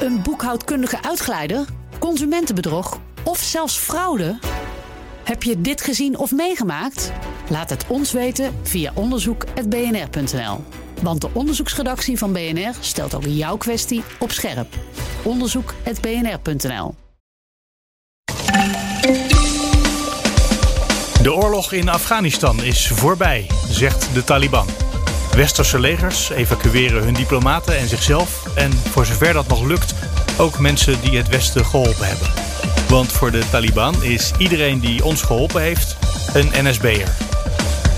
Een boekhoudkundige uitglijder? Consumentenbedrog? Of zelfs fraude? Heb je dit gezien of meegemaakt? Laat het ons weten via onderzoek.bnr.nl. Want de onderzoeksredactie van BNR stelt ook jouw kwestie op scherp. Onderzoek.bnr.nl. De oorlog in Afghanistan is voorbij, zegt de Taliban. Westerse legers evacueren hun diplomaten en zichzelf. En voor zover dat nog lukt, ook mensen die het Westen geholpen hebben. Want voor de Taliban is iedereen die ons geholpen heeft een NSB'er.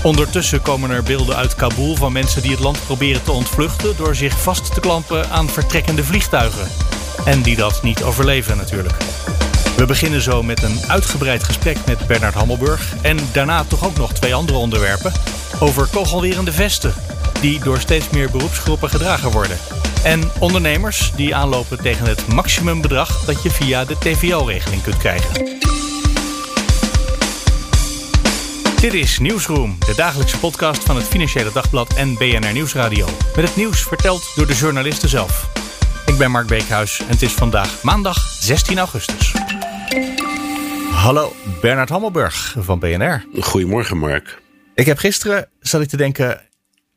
Ondertussen komen er beelden uit Kabul van mensen die het land proberen te ontvluchten door zich vast te klampen aan vertrekkende vliegtuigen. En die dat niet overleven natuurlijk. We beginnen zo met een uitgebreid gesprek met Bernard Hammelburg en daarna toch ook nog twee andere onderwerpen over kogelwerende vesten die door steeds meer beroepsgroepen gedragen worden. En ondernemers die aanlopen tegen het maximumbedrag dat je via de TVO-regeling kunt krijgen. Dit is Nieuwsroom, de dagelijkse podcast van het Financiële Dagblad en BNR Nieuwsradio. Met het nieuws verteld door de journalisten zelf. Ik ben Mark Beekhuis en het is vandaag maandag 16 augustus. Hallo, Bernard Hammelburg van BNR. Goedemorgen, Mark. Ik heb gisteren, zat ik te denken,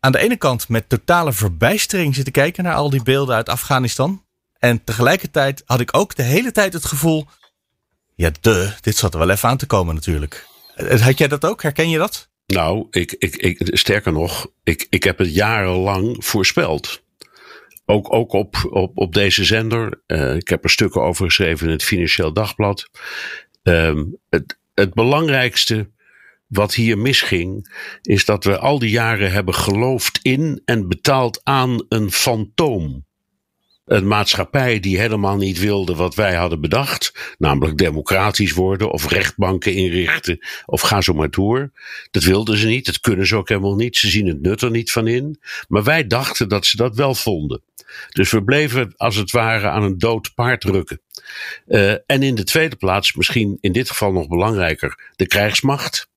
aan de ene kant met totale verbijstering zitten kijken naar al die beelden uit Afghanistan. En tegelijkertijd had ik ook de hele tijd het gevoel, ja, de, dit zat er wel even aan te komen natuurlijk. Had jij dat ook? Herken je dat? Nou, ik, ik, ik, sterker nog, ik, ik heb het jarenlang voorspeld. Ook, ook op, op, op deze zender. Uh, ik heb er stukken over geschreven in het Financieel Dagblad. Um, het, het belangrijkste wat hier misging, is dat we al die jaren hebben geloofd in en betaald aan een fantoom. Een maatschappij die helemaal niet wilde wat wij hadden bedacht, namelijk democratisch worden of rechtbanken inrichten of ga zo maar door. Dat wilden ze niet, dat kunnen ze ook helemaal niet, ze zien het nut er niet van in. Maar wij dachten dat ze dat wel vonden. Dus we bleven als het ware aan een dood paard drukken. Uh, en in de tweede plaats, misschien in dit geval nog belangrijker, de krijgsmacht.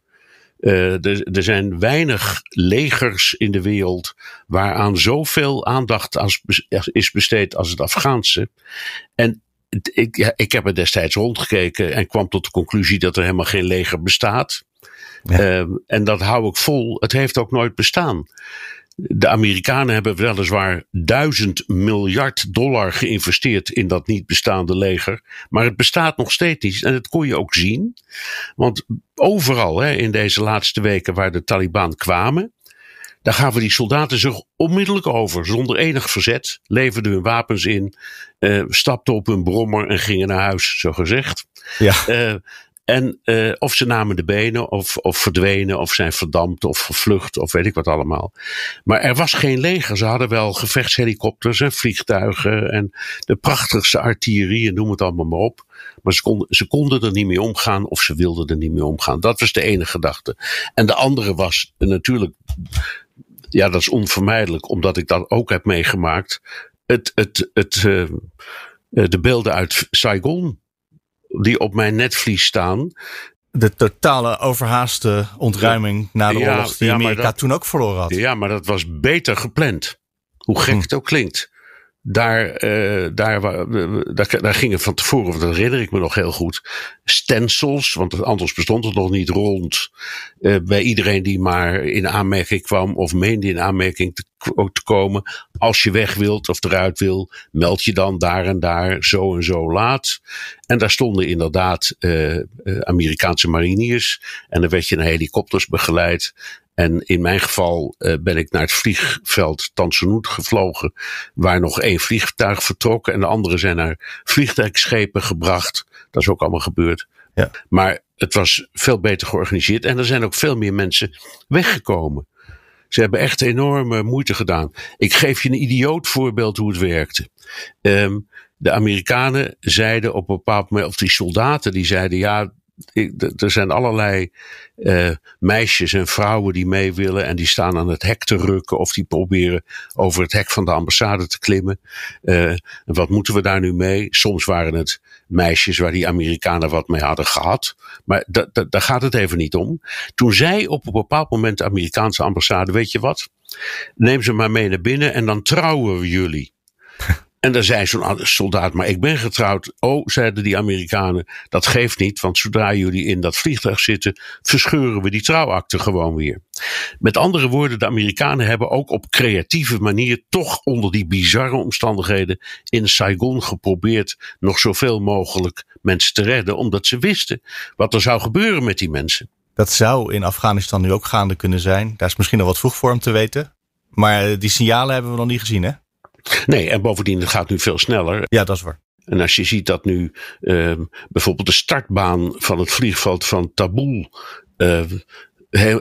Uh, er, er, zijn weinig legers in de wereld waaraan zoveel aandacht als, is besteed als het Afghaanse. En ik, ja, ik heb er destijds rondgekeken en kwam tot de conclusie dat er helemaal geen leger bestaat. Ja. Uh, en dat hou ik vol. Het heeft ook nooit bestaan. De Amerikanen hebben weliswaar duizend miljard dollar geïnvesteerd in dat niet bestaande leger. Maar het bestaat nog steeds niet. En dat kon je ook zien. Want overal hè, in deze laatste weken waar de Taliban kwamen. Daar gaven die soldaten zich onmiddellijk over, zonder enig verzet, leverden hun wapens in, uh, stapten op hun brommer en gingen naar huis, zo gezegd. Ja. Uh, en uh, of ze namen de benen, of, of verdwenen, of zijn verdampt, of gevlucht, of weet ik wat allemaal. Maar er was geen leger. Ze hadden wel gevechtshelikopters en vliegtuigen en de prachtigste artillerie en noem het allemaal maar op. Maar ze konden, ze konden er niet mee omgaan of ze wilden er niet mee omgaan. Dat was de ene gedachte. En de andere was natuurlijk, ja, dat is onvermijdelijk, omdat ik dat ook heb meegemaakt. Het, het, het, uh, de beelden uit Saigon die op mijn netvlies staan. De totale overhaaste ontruiming na de oorlog die Amerika toen ook verloren had. Ja, maar dat was beter gepland. Hoe gek hm. het ook klinkt. Daar, uh, daar, daar, daar gingen van tevoren, dat herinner ik me nog heel goed, stencils, want anders bestond het nog niet rond uh, bij iedereen die maar in aanmerking kwam of meende in aanmerking te, komen. Als je weg wilt of eruit wil, meld je dan daar en daar zo en zo laat. En daar stonden inderdaad uh, Amerikaanse mariniers en dan werd je naar helikopters begeleid. En in mijn geval uh, ben ik naar het vliegveld Tansenhoed gevlogen, waar nog één vliegtuig vertrok en de andere zijn naar vliegtuigschepen gebracht. Dat is ook allemaal gebeurd. Ja. Maar het was veel beter georganiseerd en er zijn ook veel meer mensen weggekomen. Ze hebben echt enorme moeite gedaan. Ik geef je een idioot voorbeeld hoe het werkte. Um, de Amerikanen zeiden op een bepaald moment, of die soldaten die zeiden, ja, er zijn allerlei uh, meisjes en vrouwen die mee willen en die staan aan het hek te rukken of die proberen over het hek van de ambassade te klimmen. En wat moeten we daar nu mee? Soms waren het meisjes waar die Amerikanen wat mee hadden gehad, maar daar gaat het even niet om. Toen zei op een bepaald moment de Amerikaanse ambassade, weet je wat? Neem ze maar mee naar binnen en dan trouwen we jullie. En dan zei zo'n soldaat, maar ik ben getrouwd. Oh, zeiden die Amerikanen, dat geeft niet, want zodra jullie in dat vliegtuig zitten, verscheuren we die trouwakte gewoon weer. Met andere woorden, de Amerikanen hebben ook op creatieve manier toch onder die bizarre omstandigheden in Saigon geprobeerd nog zoveel mogelijk mensen te redden, omdat ze wisten wat er zou gebeuren met die mensen. Dat zou in Afghanistan nu ook gaande kunnen zijn. Daar is misschien nog wat vroeg voor om te weten. Maar die signalen hebben we nog niet gezien, hè? Nee, en bovendien, het gaat nu veel sneller. Ja, dat is waar. En als je ziet dat nu uh, bijvoorbeeld de startbaan van het vliegveld van Tabul uh,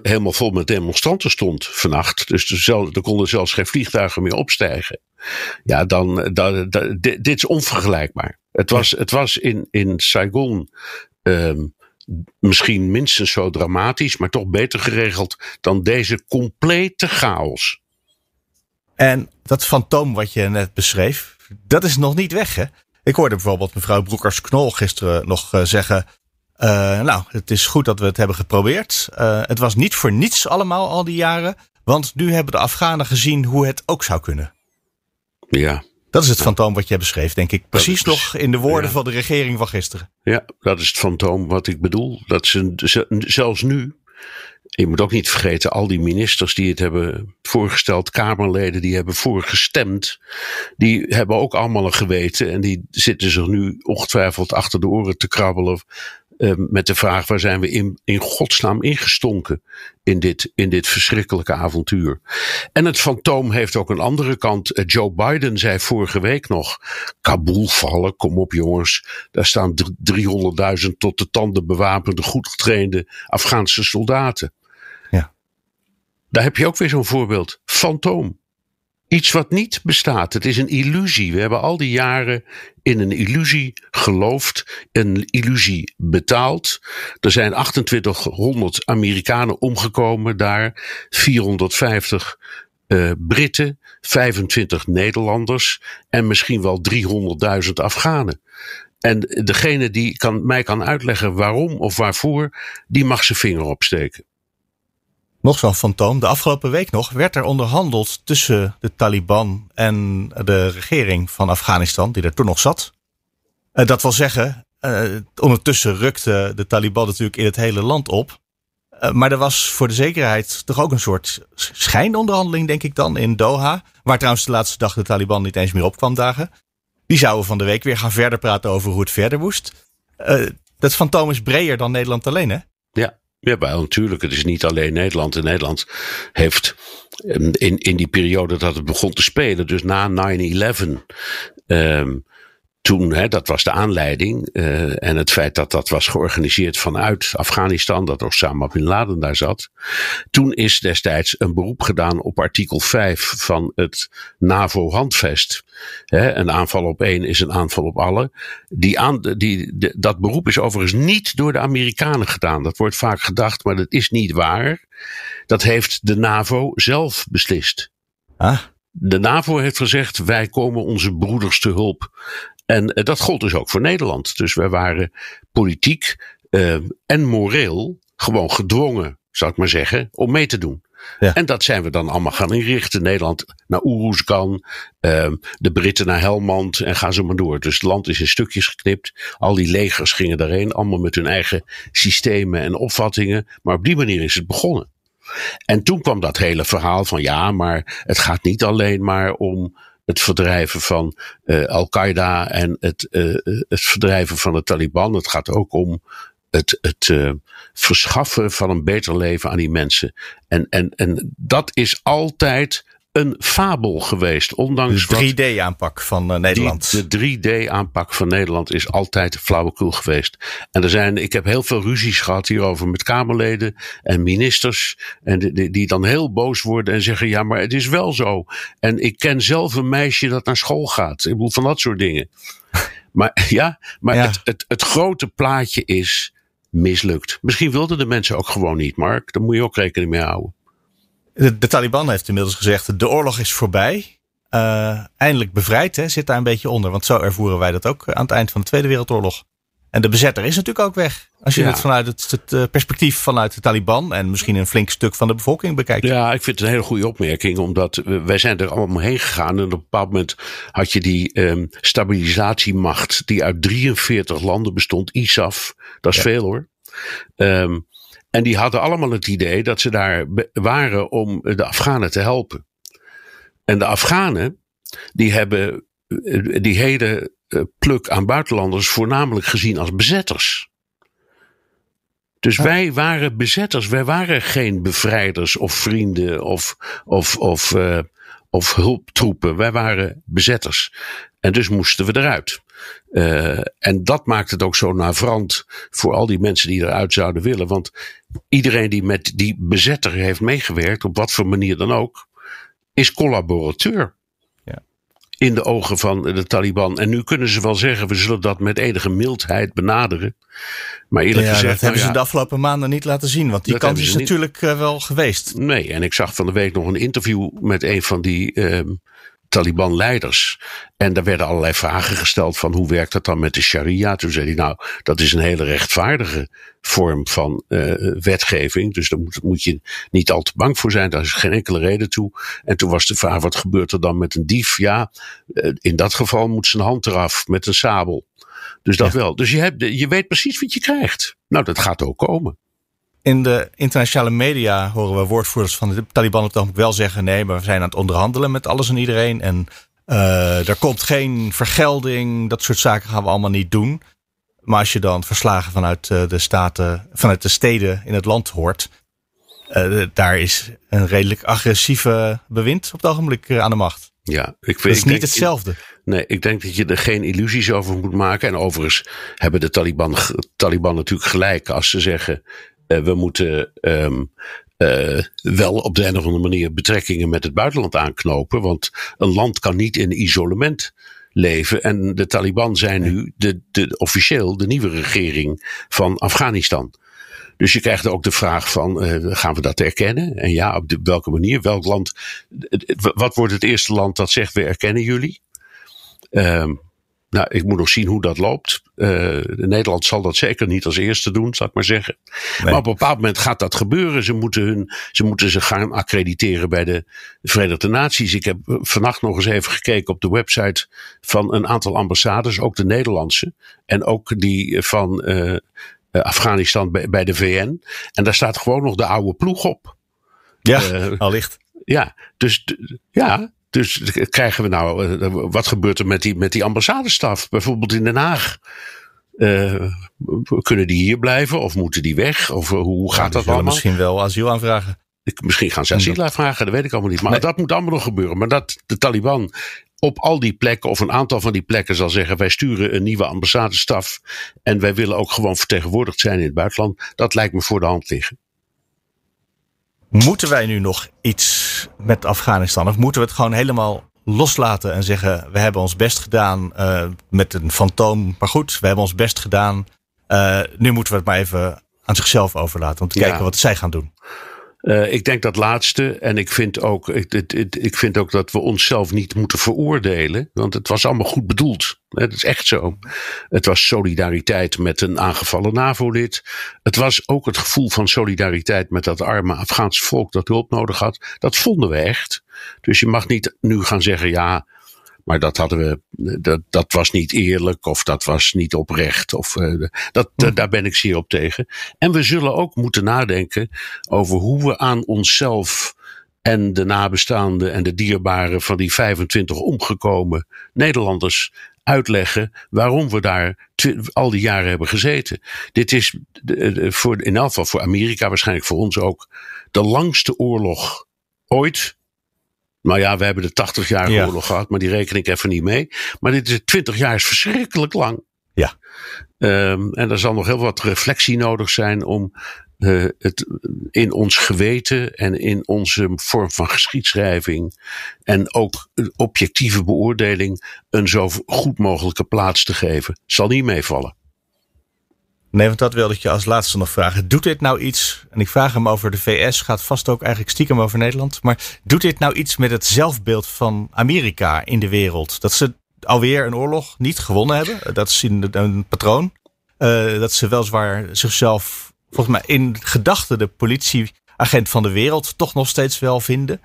helemaal vol met demonstranten stond vannacht. Dus er, er konden zelfs geen vliegtuigen meer opstijgen. Ja, dan, dan, dit, is onvergelijkbaar. Het was, het was in, in Saigon uh, misschien minstens zo dramatisch, maar toch beter geregeld dan deze complete chaos. En dat fantoom wat je net beschreef, dat is nog niet weg, hè? Ik hoorde bijvoorbeeld mevrouw Broekers-Knol gisteren nog uh, zeggen... Uh, nou, het is goed dat we het hebben geprobeerd. Uh, het was niet voor niets allemaal al die jaren. Want nu hebben de Afghanen gezien hoe het ook zou kunnen. Ja. Dat is het fantoom wat jij beschreef, denk ik. Precies nog in de woorden van de regering van gisteren. Ja, dat is het fantoom wat ik bedoel. Dat ze zelfs nu, je moet ook niet vergeten, al die ministers die het hebben voorgesteld, Kamerleden die hebben voorgestemd, die hebben ook allemaal een geweten en die zitten zich nu ongetwijfeld achter de oren te krabbelen uh, met de vraag waar zijn we in, in godsnaam ingestonken in dit, in dit verschrikkelijke avontuur. En het fantoom heeft ook een andere kant. Uh, Joe Biden zei vorige week nog, Kabul vallen, kom op jongens. Daar staan 300.000 tot de tanden bewapende, goed getrainde Afghaanse soldaten. Daar heb je ook weer zo'n voorbeeld. Fantoom. Iets wat niet bestaat. Het is een illusie. We hebben al die jaren in een illusie geloofd, een illusie betaald. Er zijn 2800 Amerikanen omgekomen daar, 450 uh, Britten, 25 Nederlanders en misschien wel 300.000 Afghanen. En degene die kan, mij kan uitleggen waarom of waarvoor, die mag zijn vinger opsteken. Nog zo'n fantoom. De afgelopen week nog werd er onderhandeld tussen de Taliban en de regering van Afghanistan, die er toen nog zat. Uh, dat wil zeggen, uh, ondertussen rukte de Taliban natuurlijk in het hele land op. Uh, maar er was voor de zekerheid toch ook een soort schijnonderhandeling, denk ik dan, in Doha. Waar trouwens de laatste dag de Taliban niet eens meer opkwam dagen. Die zouden van de week weer gaan verder praten over hoe het verder moest. dat fantoom is breder dan Nederland alleen, hè? Ja, ja, wel, natuurlijk. Het is niet alleen Nederland. En Nederland heeft ehm, in, in die periode dat het begon te spelen, dus na 9-11, um, toen, hè, dat was de aanleiding. Uh, en het feit dat dat was georganiseerd vanuit Afghanistan, dat Osama bin Laden daar zat. Toen is destijds een beroep gedaan op artikel 5 van het NAVO-handvest. een aanval op één is een aanval op alle. Die aan, die, de, dat beroep is overigens niet door de Amerikanen gedaan. Dat wordt vaak gedacht, maar dat is niet waar. Dat heeft de NAVO zelf beslist. Ah. De NAVO heeft gezegd: wij komen onze broeders te hulp. En uh, dat gold dus ook voor Nederland. Dus wij waren politiek uh, en moreel gewoon gedwongen, zou ik maar zeggen, om mee te doen. Ja. En dat zijn we dan allemaal gaan inrichten. Nederland naar Oeroesgan, uh, de Britten naar Helmand en gaan ze maar door. Dus het land is in stukjes geknipt. Al die legers gingen daarheen, allemaal met hun eigen systemen en opvattingen. Maar op die manier is het begonnen. En toen kwam dat hele verhaal van ja, maar het gaat niet alleen maar om het verdrijven van uh, Al-Qaeda en het, uh, het verdrijven van de Taliban. Het gaat ook om het, het verschaffen van een beter leven aan die mensen. En, en, en dat is altijd een fabel geweest. Ondanks de 3D-aanpak van uh, Nederland. Die, de 3D-aanpak van Nederland is altijd flauwekul geweest. En er zijn, ik heb heel veel ruzies gehad hierover met Kamerleden en ministers. En die, die dan heel boos worden en zeggen: ja, maar het is wel zo. En ik ken zelf een meisje dat naar school gaat. Ik bedoel, van dat soort dingen. maar ja, maar ja. Het, het, het grote plaatje is mislukt. Misschien wilden de mensen ook gewoon niet, Mark. Daar moet je ook rekening mee houden. De, de, Taliban heeft inmiddels gezegd: de oorlog is voorbij. Uh, eindelijk bevrijd, hè, zit daar een beetje onder. Want zo ervoeren wij dat ook aan het eind van de Tweede Wereldoorlog. En de bezetter is natuurlijk ook weg. Als je het vanuit het, het, eh, perspectief vanuit de Taliban en misschien een flink stuk van de bevolking bekijkt. Ja, ik vind het een hele goede opmerking. Omdat wij zijn er allemaal heen gegaan. En op een bepaald moment had je die um, stabilisatiemacht die uit 43 landen bestond. ISAF, dat is veel hoor. Um, en die hadden allemaal het idee dat ze daar waren om de Afghanen te helpen. En de Afghanen, die hebben eh, die hele eh, pluk aan buitenlanders voornamelijk gezien als bezetters. Dus wij waren bezetters, wij waren geen bevrijders of vrienden of, of, of, uh, of hulptroepen. Wij waren bezetters. En dus moesten we eruit. Uh, en dat maakt het ook zo navrant voor al die mensen die eruit zouden willen. Want iedereen die met die bezetter heeft meegewerkt, op wat voor manier dan ook, is collaborateur in de ogen van de Taliban. En nu kunnen ze wel zeggen, we zullen dat met enige mildheid benaderen. Maar eerlijk gezegd. Dat hebben nou ze de afgelopen maanden niet laten zien. Want die kans is natuurlijk eh, wel geweest. Nee, en ik zag van de week nog een interview met een van die. Uh, Taliban-leiders. En daar werden allerlei vragen gesteld van hoe werkt dat dan met de sharia? Toen zei hij nou, dat is een hele rechtvaardige vorm van uh, wetgeving. Dus daar moet, moet, je niet al te bang voor zijn. Daar is geen enkele reden toe. En toen was de vraag, wat gebeurt er dan met een dief? Ja, uh, in dat geval moet zijn hand eraf met een sabel. Dus dat wel. Dus je, hebt, je weet precies wat je krijgt. Nou, dat gaat ook komen. In de internationale media horen we woordvoerders van de Taliban op het wel zeggen: nee, maar we zijn aan het onderhandelen met alles en iedereen. En uh, er komt geen vergelding. Dat soort zaken gaan we allemaal niet doen. Maar als je dan verslagen vanuit eh, de staten, vanuit de steden in het land hoort. Uh, daar is een redelijk agressieve bewind op het ogenblik aan de macht. Ja, ik vind, dat is niet hetzelfde. Nee, ik denk dat je er geen illusies over moet maken. En overigens hebben de Taliban, Taliban natuurlijk gelijk als ze zeggen: we moeten um, uh, wel op de een of andere manier betrekkingen met het buitenland aanknopen. Want een land kan niet in isolement leven. En de Taliban zijn nu de, de, officieel de nieuwe regering van Afghanistan. Dus je krijgt ook de vraag van, uh, gaan we dat erkennen? En ja, op de, welke manier? Welk land? Wat wordt het eerste land dat zegt, we erkennen jullie? Um, nou, ik moet nog zien hoe dat loopt. Uh, Nederland zal dat zeker niet als eerste doen, zal ik maar zeggen. Maar op een bepaald moment gaat dat gebeuren. Ze moeten, hun, ze moeten zich gaan accrediteren bij de Verenigde Naties. Ik heb vannacht nog eens even gekeken op de website van een aantal ambassades, ook de Nederlandse. En ook die van uh, Afghanistan bij, bij, de VN. En daar staat gewoon nog de oude ploeg op. Ja, uh, allicht. Ja, dus ja, dus krijgen we nou, eh, wat gebeurt er met die, met die ambassadestaf? Bijvoorbeeld in Den Haag. Uh, kunnen die hier blijven of moeten die weg? Of eh, hoe gaat dat allemaal? Misschien wel asiel aanvragen. Ik, misschien gaan ze asiel aanvragen, dat weet ik allemaal niet. Maar dat moet allemaal nog gebeuren. Maar dat de Taliban op al die plekken of een aantal van die plekken zal zeggen: wij sturen een nieuwe ambassadestaf en wij willen ook gewoon vertegenwoordigd zijn in het buitenland. Dat lijkt me voor de hand liggen. Moeten wij nu nog iets met Afghanistan? Of moeten we het gewoon helemaal loslaten en zeggen: we hebben ons best gedaan uh, met een fantoom. Maar goed, we hebben ons best gedaan. Uh, nu moeten we het maar even aan zichzelf overlaten om te kijken wat zij gaan doen. Uh, ik denk dat laatste. En ik vind, ook, ik, ik, ik vind ook dat we onszelf niet moeten veroordelen. Want het was allemaal goed bedoeld. Het is echt zo. Het was solidariteit met een aangevallen NAVO-lid. Het was ook het gevoel van solidariteit met dat arme Afghaanse volk dat hulp nodig had. Dat vonden we echt. Dus je mag niet nu gaan zeggen: ja, maar dat hadden we, dat, dat was niet eerlijk of dat was niet oprecht. Of, uh, dat, hm. daar ben ik zeer op tegen. En we zullen ook moeten nadenken over hoe we aan onszelf en de nabestaanden en de dierbaren van die 25 omgekomen Nederlanders uitleggen waarom we daar al die jaren hebben gezeten. Dit is voor, in elk geval voor Amerika, waarschijnlijk voor ons ook, de langste oorlog ooit nou ja, we hebben de 80-jarige ja. oorlog gehad, maar die reken ik even niet mee. Maar dit is 20 jaar is verschrikkelijk lang. Ja. Um, en er zal nog heel wat reflectie nodig zijn om uh, het in ons geweten en in onze vorm van geschiedschrijving en ook objectieve beoordeling een zo goed mogelijke plaats te geven. Zal niet meevallen. Nee, want dat wilde ik je als laatste nog vragen. Doet dit nou iets, en ik vraag hem over de VS, gaat vast ook eigenlijk stiekem over Nederland. Maar doet dit nou iets met het zelfbeeld van Amerika in de wereld? Dat ze alweer een oorlog niet gewonnen hebben. Dat is een, een patroon. dat ze weliswaar zichzelf, volgens mij in gedachten, de politieagent van de wereld toch nog steeds wel vinden.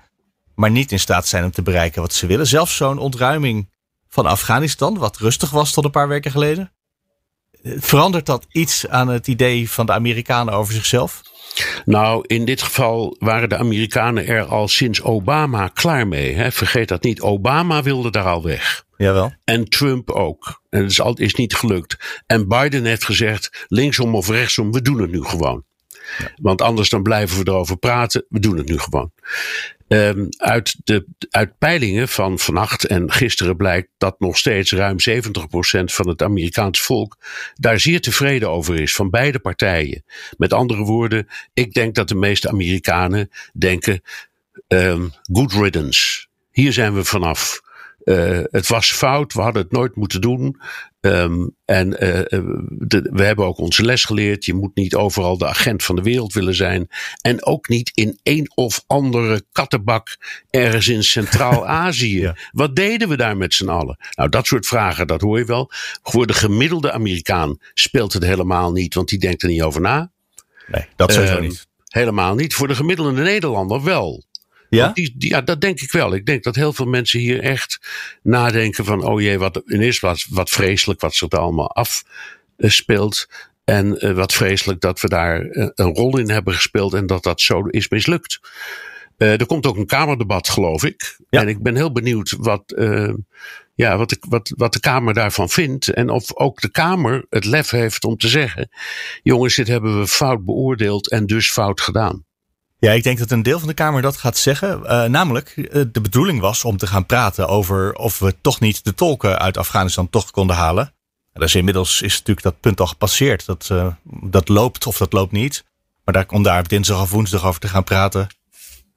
Maar niet in staat zijn om te bereiken wat ze willen. Zelfs zo'n ontruiming van Afghanistan, wat rustig was tot een paar weken geleden. Verandert dat iets aan het idee van de Amerikanen over zichzelf? Nou, in dit geval waren de Amerikanen er al sinds Obama klaar mee. Hè? Vergeet dat niet. Obama wilde daar al weg. Jawel. En Trump ook. En het is, al, is niet gelukt. En Biden heeft gezegd, linksom of rechtsom, we doen het nu gewoon. Want anders dan blijven we erover praten. We doen het nu gewoon. Um, uit, de, uit peilingen van vannacht en gisteren blijkt dat nog steeds ruim 70% van het Amerikaanse volk daar zeer tevreden over is, van beide partijen. Met andere woorden, ik denk dat de meeste Amerikanen denken: um, good riddance. Hier zijn we vanaf. Uh, het was fout, we hadden het nooit moeten doen. Um, en uh, de, we hebben ook onze les geleerd. Je moet niet overal de agent van de wereld willen zijn. En ook niet in een of andere kattenbak ergens in Centraal-Azië. ja. Wat deden we daar met z'n allen? Nou, dat soort vragen, dat hoor je wel. Voor de gemiddelde Amerikaan speelt het helemaal niet, want die denkt er niet over na. Nee, dat sowieso um, niet. Helemaal niet. Voor de gemiddelde Nederlander wel. Ja? Die, die, ja, dat denk ik wel. Ik denk dat heel veel mensen hier echt nadenken van, oh jee, wat, in eerste plaats wat vreselijk wat zich er allemaal afspeelt. En uh, wat vreselijk dat we daar uh, een rol in hebben gespeeld en dat dat zo is mislukt. Uh, er komt ook een Kamerdebat, geloof ik. Ja. En ik ben heel benieuwd wat, ja, wat, de, wat, wat de Kamer daarvan vindt. En of ook de Kamer het lef heeft om te zeggen: jongens, dit hebben we fout beoordeeld en dus fout gedaan. Ja, ik denk dat een deel van de Kamer dat gaat zeggen. Uh, namelijk, uh, de bedoeling was om te gaan praten over of we toch niet de tolken uit Afghanistan toch konden halen. Dus inmiddels is natuurlijk dat punt al gepasseerd. Dat, uh, dat loopt of dat loopt niet. Maar daar om daar dinsdag of woensdag over te gaan praten.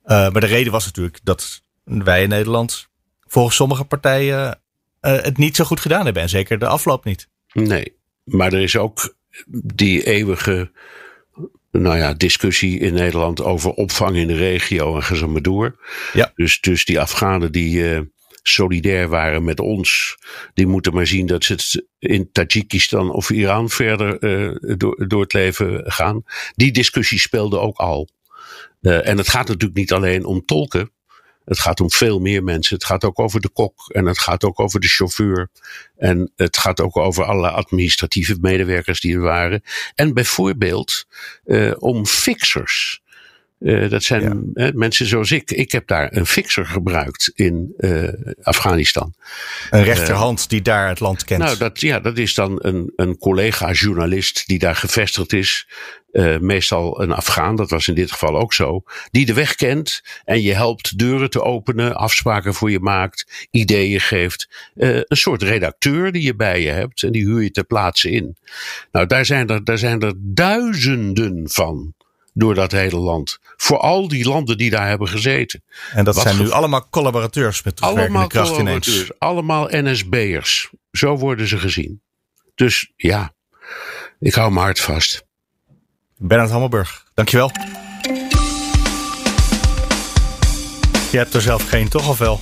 maar de reden was natuurlijk dat wij in Nederland volgens sommige partijen het niet zo goed gedaan hebben. En zeker de afloop niet. Nee, maar er is ook die eeuwige nou ja, discussie in Nederland over opvang in de regio en ga zo maar door. Ja. Dus, dus die Afghanen die uh, solidair waren met ons, die moeten maar zien dat ze het in Tajikistan of Iran verder uh, door, door het leven gaan. Die discussie speelde ook al. Uh, en het gaat natuurlijk niet alleen om tolken. Het gaat om veel meer mensen. Het gaat ook over de kok en het gaat ook over de chauffeur. En het gaat ook over alle administratieve medewerkers die er waren. En bijvoorbeeld uh, om fixers. Uh, dat zijn ja. mensen zoals ik. Ik heb daar een fixer gebruikt in uh, Afghanistan. Een rechterhand die daar het land kent. Nou, dat, ja, dat is dan een, een collega-journalist die daar gevestigd is. Meestal een Afghaan, dat was in dit geval ook zo. Die de weg kent en je helpt deuren te openen, afspraken voor je maakt, ideeën geeft. een soort redacteur die je bij je hebt en die huur je ter plaatse in. Nou, daar zijn er, daar zijn er duizenden van door dat hele land. Voor al die landen die daar hebben gezeten. En dat Wat zijn nu allemaal collaborateurs met terugwerkende kracht ineens. Allemaal NSB'ers. Zo worden ze gezien. Dus ja, ik hou mijn hart vast. Bernard Hammelburg, dankjewel. Je hebt er zelf geen, toch of wel?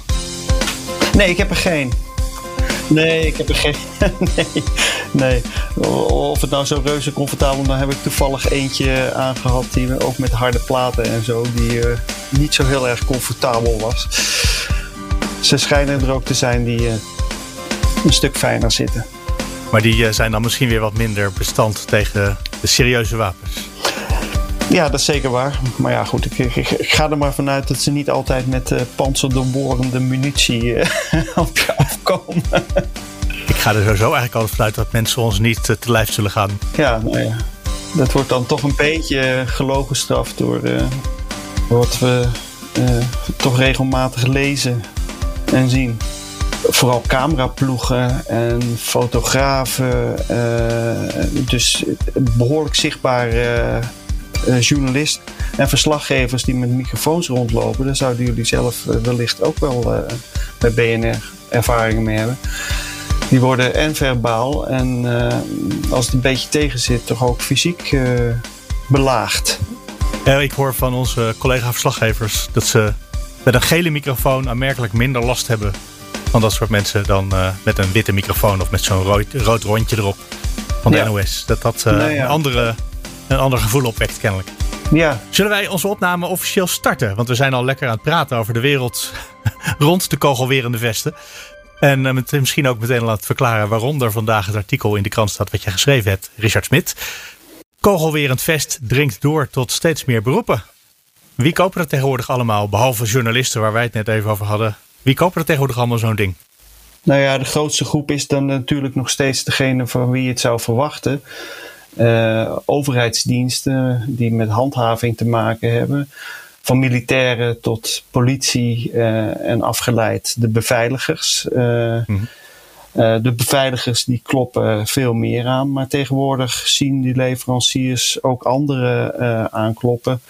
Nee, ik heb er geen. Nee, ik heb er geen. nee, nee. Of het nou zo reuze comfortabel, dan heb ik toevallig eentje aangehad die ook met harde platen en zo, die uh, niet zo heel erg comfortabel was. Ze schijnen er ook te zijn die uh, een stuk fijner zitten. Maar die uh, zijn dan misschien weer wat minder bestand tegen de serieuze wapens. Ja, dat is zeker waar. Maar ja, goed, ik, ik, ik ga er maar vanuit dat ze niet altijd met uh, panzerdoorborende munitie uh, op je afkomen. ik ga er sowieso eigenlijk altijd vanuit dat mensen ons niet uh, te lijf zullen gaan. Ja, nou ja. Dat wordt dan toch een beetje gelogen straf door wat we toch regelmatig lezen en zien. Vooral cameraploegen en fotografen. dus behoorlijk zichtbaar uh, journalist en verslaggevers die met microfoons rondlopen. Daar zouden jullie zelf uh, wellicht ook wel bij BNR ervaringen mee hebben. Die worden en verbaal en als het een beetje tegen zit, toch ook fysiek belaagd. ik hoor van onze collega-verslaggevers dat ze met een gele microfoon aanmerkelijk minder last hebben van dat soort mensen dan met een witte microfoon of met zo'n rood, rood rondje erop. van de NOS. Dat dat nou een, andere, een ander gevoel opwekt kennelijk. Ja. Zullen wij onze opname officieel starten? Want we zijn al lekker aan het praten over de wereld rond de kogelwerende vesten. En uh, met, misschien ook meteen laten verklaren waarom er vandaag het artikel in de krant staat wat je geschreven hebt, Richard Smit. Kogelwerend vest dringt door tot steeds meer beroepen. Wie kopen dat tegenwoordig allemaal, behalve journalisten waar wij het net even over hadden? Wie kopen er tegenwoordig allemaal zo'n ding? Nou ja, de grootste groep is dan natuurlijk nog steeds degene van wie je het zou verwachten. Uh, overheidsdiensten die met handhaving te maken hebben. Van militairen tot politie uh, en afgeleid de beveiligers. Uh, mm de beveiligers die kloppen veel meer aan, maar tegenwoordig zien die leveranciers ook andere aankloppen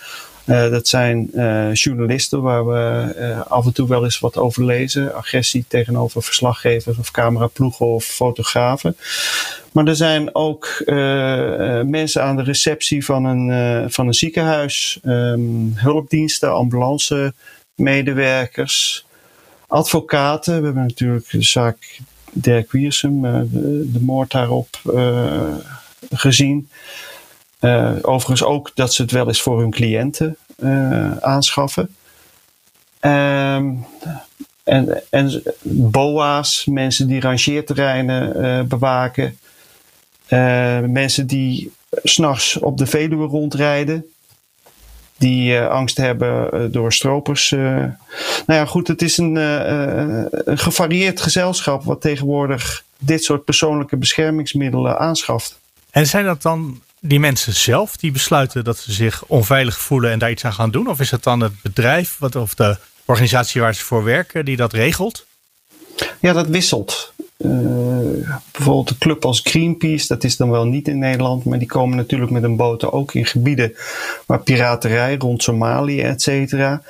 dat zijn uh, journalisten waar we uh, af en toe wel eens wat over lezen. Agressie tegenover verslaggevers of cameraploegen of fotografen. Maar er zijn ook mensen aan de receptie van een, van een ziekenhuis, um, hulpdiensten, ambulance medewerkers, advocaten. We hebben natuurlijk de zaak Dirk Wiersum, de, de, moord daarop gezien. Uh, overigens ook dat ze het wel eens voor hun cliënten uh, aanschaffen. Um, en, en BOA's, mensen die rangeerterreinen uh, bewaken. mensen die s'nachts op de Veluwe rondrijden. Die angst hebben door stropers. nou ja, goed, het is een, een gevarieerd gezelschap wat tegenwoordig dit soort persoonlijke beschermingsmiddelen aanschaft. En zijn dat dan die mensen zelf die besluiten dat ze zich onveilig voelen en daar iets aan gaan doen? Of is het dan het bedrijf wat, of de organisatie waar ze voor werken die dat regelt? Ja, dat wisselt. Uh, bijvoorbeeld een club als Greenpeace, dat is dan wel niet in Nederland, maar die komen natuurlijk met een boten ook in gebieden waar piraterij rond Somalië, et cetera.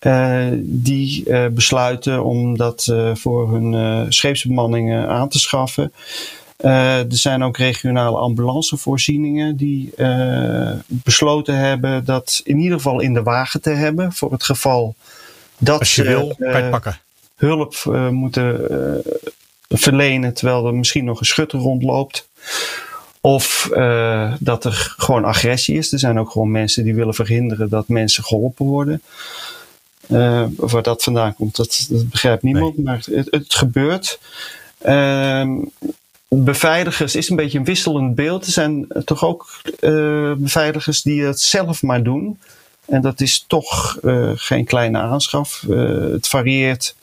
Uh, die uh, besluiten om dat voor hun scheepsbemanningen aan te schaffen. Uh, er zijn ook regionale ambulancevoorzieningen die uh, besloten hebben dat in ieder geval in de wagen te hebben voor het geval dat Als je ze wil, uh, pakken. hulp moeten verlenen terwijl er misschien nog een schutter rondloopt. Of dat er gewoon agressie is. Er zijn ook gewoon mensen die willen verhinderen dat mensen geholpen worden. waar dat vandaan komt, dat, dat begrijpt niemand, maar het, het gebeurt. Uh, beveiligers is een beetje een wisselend beeld. Er zijn toch ook uh, beveiligers die het zelf maar doen. En dat is toch uh, geen kleine aanschaf. Uh, het varieert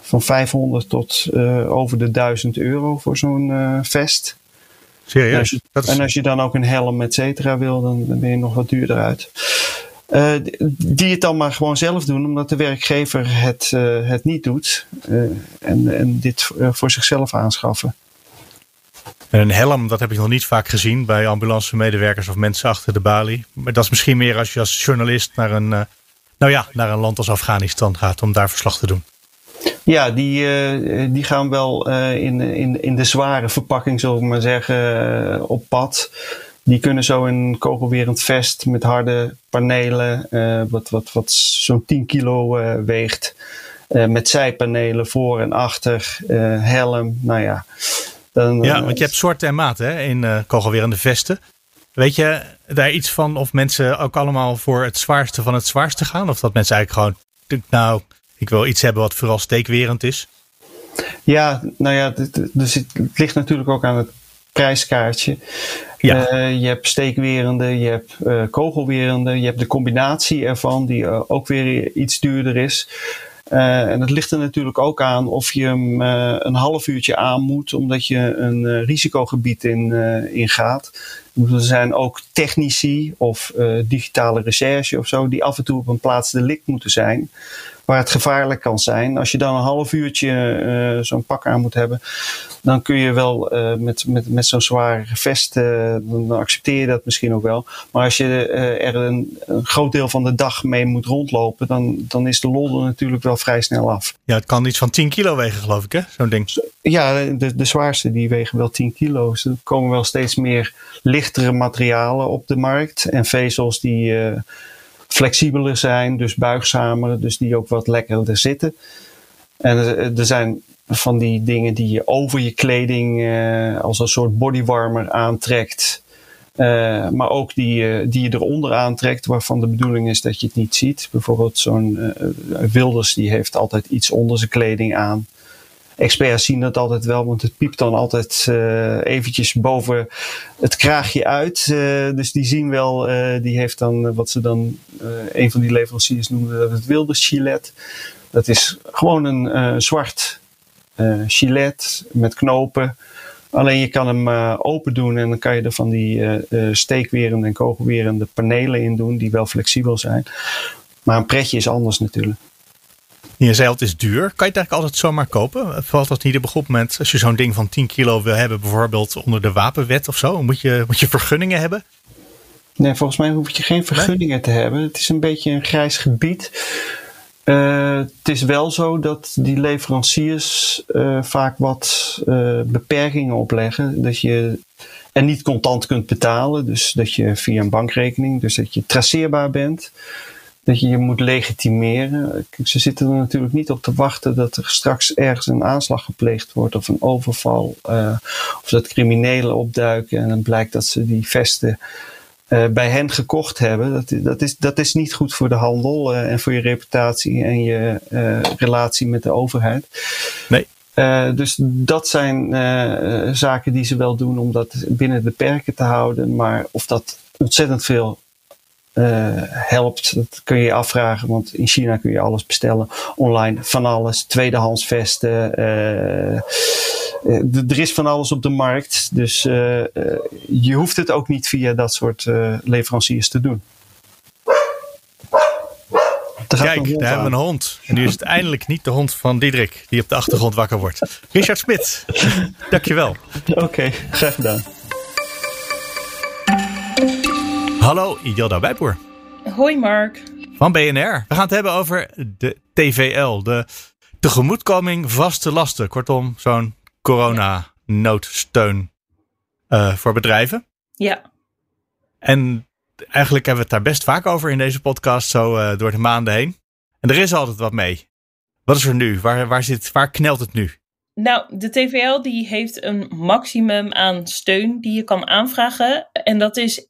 van 500 tot over de 1000 euro voor zo'n vest. Serieus? En als, je, is... en als je dan ook een helm et cetera wil, dan, dan ben je nog wat duurder uit. die het dan maar gewoon zelf doen, omdat de werkgever het, het niet doet. en, en dit voor zichzelf aanschaffen. En een helm, dat heb ik nog niet vaak gezien bij ambulance medewerkers of mensen achter de balie. Maar dat is misschien meer als je als journalist naar een, uh, nou ja, naar een land als Afghanistan gaat om daar verslag te doen. Ja, die, uh, die gaan wel uh, in, in, in de zware verpakking, zullen we maar zeggen, op pad. Die kunnen zo een kogelwerend vest met harde panelen, wat, wat, wat zo'n 10 kilo weegt. met zijpanelen voor en achter, helm, nou ja ja, want je hebt soorten en maten hè, in uh, kogelwerende vesten. Weet je daar iets van of mensen ook allemaal voor het zwaarste van het zwaarste gaan? Of dat mensen eigenlijk gewoon, nou, ik wil iets hebben wat vooral steekwerend is? Ja, nou ja, dus het ligt natuurlijk ook aan het prijskaartje. Ja. Uh, je hebt steekwerende, je hebt uh, kogelwerende, je hebt de combinatie ervan, die uh, ook weer iets duurder is. Uh, en het ligt er natuurlijk ook aan of je hem uh, een half uurtje aan moet, omdat je een uh, risicogebied in, ingaat. Er zijn ook technici of digitale recherche of zo, die af en toe op een plaats delict moeten zijn waar het gevaarlijk kan zijn. Als je dan een half uurtje uh, zo'n pak aan moet hebben, dan kun je wel uh, met, met, met zo'n zwaar vest, uh, dan accepteer je dat misschien ook wel. Maar als je er een, een, groot deel van de dag mee moet rondlopen, dan, dan is de lol er natuurlijk wel vrij snel af. Ja, het kan iets van 10 kilo wegen, geloof ik, hè? Zo'n ding. Ja, de, de zwaarste die wegen wel 10 kilo. Dus er komen wel steeds meer lichtere materialen op de markt en vezels die flexibeler zijn, dus buigzamer, dus die ook wat lekkerder zitten. En er zijn van die dingen die je over je kleding uh, als een soort bodywarmer aantrekt. Uh, maar ook die, die je eronder aantrekt, waarvan de bedoeling is dat je het niet ziet. Bijvoorbeeld zo'n Wilders, die heeft altijd iets onder zijn kleding aan experts zien dat altijd wel, want het piept dan altijd uh, eventjes boven het kraagje uit. Uh, dus die zien wel, uh, die heeft dan wat ze dan, een van die leveranciers noemde het wilde gilet. Dat is gewoon een zwart gilet met knopen. Alleen je kan hem open doen en dan kan je er van die steekwerende en kogelwerende panelen in doen, die wel flexibel zijn. Maar een pretje is anders natuurlijk. Je zei het is duur. Kan je het eigenlijk altijd zomaar kopen? Valt dat niet op een goed moment als je zo'n ding van 10 kilo wil hebben, bijvoorbeeld onder de wapenwet of zo? Moet je, moet je vergunningen hebben? Nee, volgens mij hoef je geen vergunningen te hebben. Het is een beetje een grijs gebied. Uh, het is wel zo dat die leveranciers uh, vaak wat uh, beperkingen opleggen. Dat je en niet contant kunt betalen. Dus dat je via een bankrekening, dus dat je traceerbaar bent dat je je moet legitimeren. Ze zitten er natuurlijk niet op te wachten dat er straks ergens een aanslag gepleegd wordt of een overval. Uh, of dat criminelen opduiken en dan blijkt dat ze die vesten uh, bij hen gekocht hebben. Dat, dat, is, dat is niet goed voor de handel uh, en voor je reputatie en je relatie met de overheid. Nee. dus dat zijn zaken die ze wel doen om dat binnen de perken te houden. Maar of dat ontzettend veel uh, helpt. Dat kun je je afvragen, want in China kun je alles bestellen online, van alles, tweedehands vesten. Uh, er is van alles op de markt, dus je hoeft het ook niet via dat soort leveranciers te doen. Kijk, daar hebben we een hond. En nu is het eindelijk niet de hond van Diederik die op de achtergrond wakker wordt. Richard Smit, dankjewel. Oké, okay, graag gedaan. Hallo, Idelda Wijpoer. Hoi Mark. Van BNR. We gaan het hebben over de TVL, de tegemoetkoming vaste lasten. Kortom, zo'n corona-noodsteun uh, voor bedrijven. Ja. En eigenlijk hebben we het daar best vaak over in deze podcast, zo uh, door de maanden heen. En er is altijd wat mee. Wat is er nu? Waar, waar, zit, waar knelt het nu? Nou, de TVL die heeft een maximum aan steun die je kan aanvragen. En dat is 1,8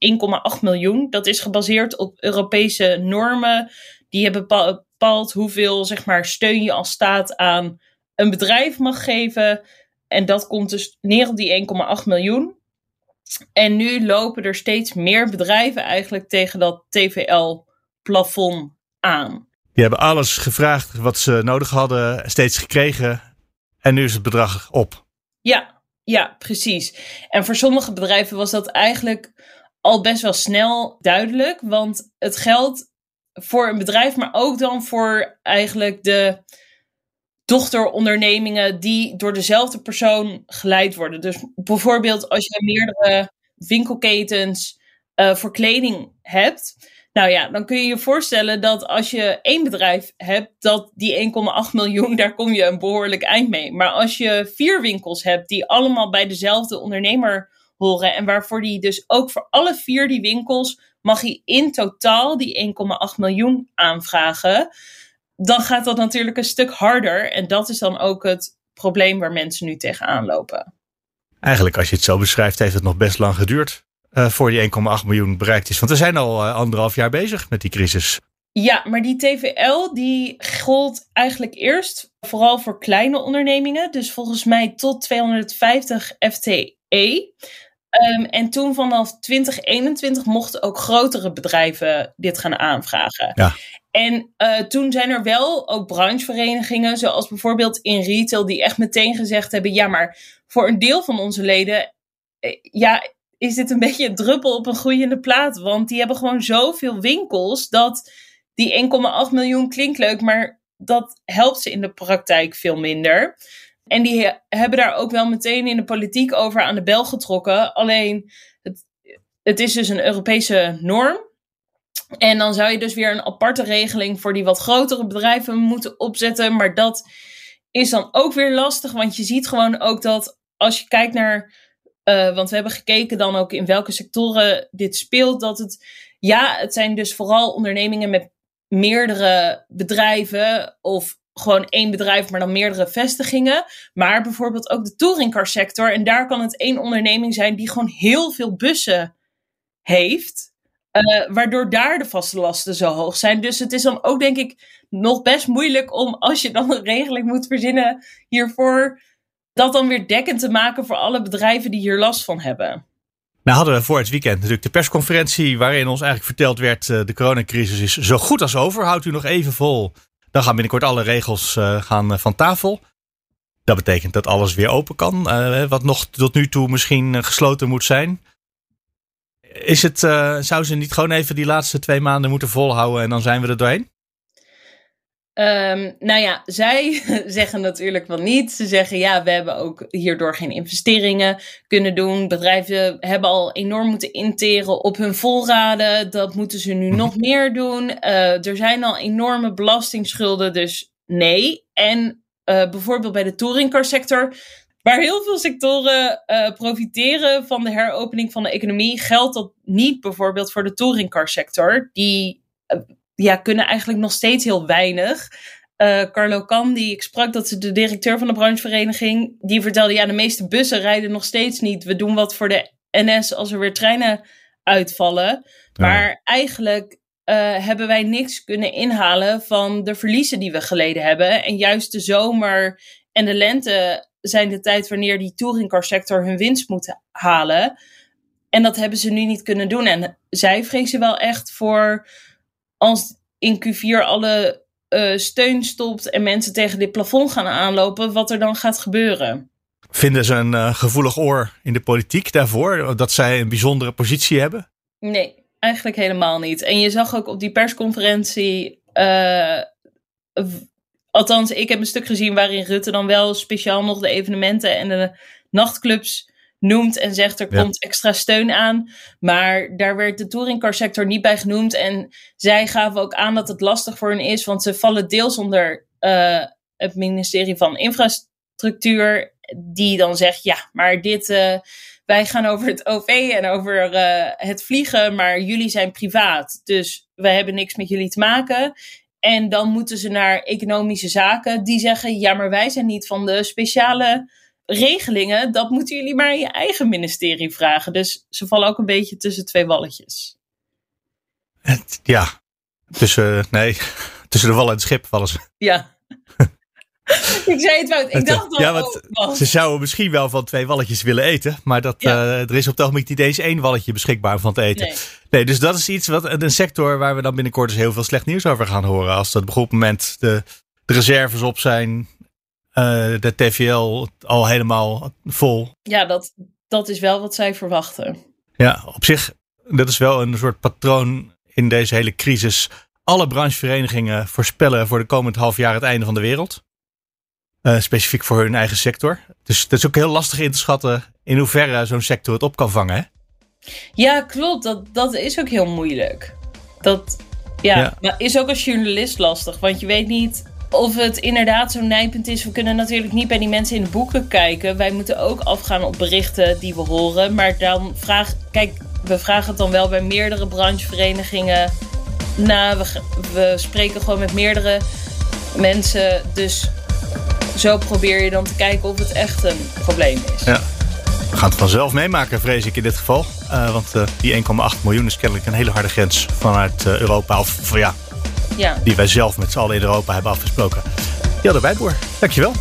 miljoen. Dat is gebaseerd op Europese normen. Die hebben bepaald hoeveel zeg maar, steun je als staat aan een bedrijf mag geven. En dat komt dus neer op die 1,8 miljoen. En nu lopen er steeds meer bedrijven eigenlijk tegen dat TVL-plafond aan. Die hebben alles gevraagd wat ze nodig hadden, steeds gekregen. En nu is het bedrag op. Ja, ja, precies. En voor sommige bedrijven was dat eigenlijk al best wel snel duidelijk. Want het geldt voor een bedrijf, maar ook dan voor eigenlijk de dochterondernemingen die door dezelfde persoon geleid worden. Dus bijvoorbeeld als je meerdere winkelketens uh, voor kleding hebt, nou ja, dan kun je je voorstellen dat als je één bedrijf hebt, dat die 1,8 miljoen, daar kom je een behoorlijk eind mee. Maar als je vier winkels hebt die allemaal bij dezelfde ondernemer horen en waarvoor die dus ook voor alle vier die winkels mag hij in totaal die 1,8 miljoen aanvragen, dan gaat dat natuurlijk een stuk harder. En dat is dan ook het probleem waar mensen nu tegenaan lopen. Eigenlijk, als je het zo beschrijft, heeft het nog best lang geduurd uh, voor die 1,8 miljoen bereikt is. Want we zijn al uh, anderhalf jaar bezig met die crisis. Ja, maar die TVL die gold eigenlijk eerst vooral voor kleine ondernemingen. Dus volgens mij tot 250 FTE. Um, en toen vanaf 2021 mochten ook grotere bedrijven dit gaan aanvragen. Ja. En uh, toen zijn er wel ook brancheverenigingen, zoals bijvoorbeeld in retail, die echt meteen gezegd hebben: ja, maar voor een deel van onze leden, ja, is dit een beetje een druppel op een groeiende plaat. Want die hebben gewoon zoveel winkels dat die 1,8 miljoen klinkt leuk, maar dat helpt ze in de praktijk veel minder. En die hebben daar ook wel meteen in de politiek over aan de bel getrokken. Alleen, het, het is dus een Europese norm. En dan zou je dus weer een aparte regeling voor die wat grotere bedrijven moeten opzetten. Maar dat is dan ook weer lastig, want je ziet gewoon ook dat als je kijkt naar uh, want we hebben gekeken dan ook in welke sectoren dit speelt. Dat het, ja, het zijn dus vooral ondernemingen met meerdere bedrijven of gewoon één bedrijf, maar dan meerdere vestigingen. Maar bijvoorbeeld ook de touringcarsector. En daar kan het één onderneming zijn die gewoon heel veel bussen heeft. Uh, waardoor daar de vaste lasten zo hoog zijn. Dus het is dan ook, denk ik, nog best moeilijk om, als je dan een regeling moet verzinnen hiervoor, dat dan weer dekkend te maken voor alle bedrijven die hier last van hebben. Nou hadden we voor het weekend natuurlijk de persconferentie waarin ons eigenlijk verteld werd uh, de coronacrisis is zo goed als over. Houdt u nog even vol. Dan gaan binnenkort alle regels uh, gaan van tafel. Dat betekent dat alles weer open kan. wat nog tot nu toe misschien gesloten moet zijn. Is het, zou ze niet gewoon even die laatste twee maanden moeten volhouden en dan zijn we er doorheen? Um, nou ja, zij zeggen natuurlijk wel niet. Ze zeggen ja, we hebben ook hierdoor geen investeringen kunnen doen. Bedrijven hebben al enorm moeten interen op hun voorraden. Dat moeten ze nu nog meer doen. Uh, er zijn al enorme belastingsschulden, dus nee. En uh, bijvoorbeeld bij de touringcarsector Waar heel veel sectoren uh, profiteren van de heropening van de economie, geldt dat niet bijvoorbeeld voor de touringcarsector. Die ja, kunnen eigenlijk nog steeds heel weinig. Uh, Carlo Kam, die ik sprak, dat is de directeur van de branchevereniging, die vertelde, ja, de meeste bussen rijden nog steeds niet. We doen wat voor de NS als er weer treinen uitvallen. Maar eigenlijk hebben wij niks kunnen inhalen van de verliezen die we geleden hebben. En juist de zomer en de lente zijn de tijd wanneer die touringcarsector hun winst moet halen. En dat hebben ze nu niet kunnen doen. En zij vrezen wel echt voor als in Q4 alle uh, steun stopt en mensen tegen dit plafond gaan aanlopen, wat er dan gaat gebeuren. Vinden ze een uh, gevoelig oor in de politiek daarvoor, dat zij een bijzondere positie hebben? Nee, eigenlijk helemaal niet. En je zag ook op die persconferentie uh, Althans, ik heb een stuk gezien waarin Rutte dan wel speciaal nog de evenementen en de nachtclubs noemt en zegt er komt extra steun aan. Maar daar werd de touringcarsector niet bij genoemd. En zij gaven ook aan dat het lastig voor hen is, want ze vallen deels onder uh, het ministerie van Infrastructuur, die dan zegt: ja, maar dit. Uh, wij gaan over het OV en over uh, het vliegen, maar jullie zijn privaat. Dus wij hebben niks met jullie te maken. En dan moeten ze naar economische zaken. Die zeggen: ja, maar wij zijn niet van de speciale regelingen. Dat moeten jullie maar in je eigen ministerie vragen. Dus ze vallen ook een beetje tussen twee walletjes. Ja, tussen, nee, tussen de wal en het schip vallen ze. Ja. ik zei het wel. Ik dacht al. Ja, want ze zouden misschien wel van twee walletjes willen eten. Maar dat, ja. uh, er is op het ogenblik niet eens één walletje beschikbaar van te eten. Nee. nee. dus dat is iets wat een sector waar we dan binnenkort dus heel veel slecht nieuws over gaan horen. Als dat op een goed moment de, de reserves op zijn. Uh, de TVL al helemaal vol. Ja, dat, dat is wel wat zij verwachten. Ja, op zich, dat is wel een soort patroon in deze hele crisis. Alle brancheverenigingen voorspellen voor de komend half jaar het einde van de wereld. Uh, specifiek voor hun eigen sector. Dus het is ook heel lastig in te schatten in hoeverre zo'n sector het op kan vangen. Hè? Ja, klopt. Dat, dat is ook heel moeilijk. Dat ja, ja. Maar is ook als journalist lastig. Want je weet niet of het inderdaad zo'n nijpunt is. We kunnen natuurlijk niet bij die mensen in de boeken kijken. Wij moeten ook afgaan op berichten die we horen. Maar dan vraag. Kijk, we vragen het dan wel bij meerdere brancheverenigingen. Nou, we, spreken gewoon met meerdere mensen. Dus zo probeer je dan te kijken of het echt een probleem is. Ja. We gaan het vanzelf meemaken, vrees ik in dit geval. Uh, want uh, die 1,8 miljoen is kennelijk een hele harde grens vanuit uh, Europa. Of van ja, ja, die wij zelf met z'n allen in Europa hebben afgesproken. Jelder Bijtboer, dankjewel.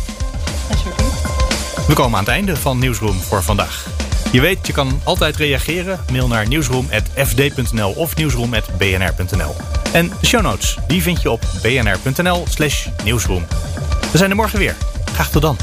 We komen aan het einde van Nieuwsroom voor vandaag. Je weet, je kan altijd reageren. Mail naar nieuwsroom.fd.nl of nieuwsroom.bnr.nl. En de show notes, die vind je op bnr.nl slash nieuwsroom. We zijn er morgen weer. Graag tot dan.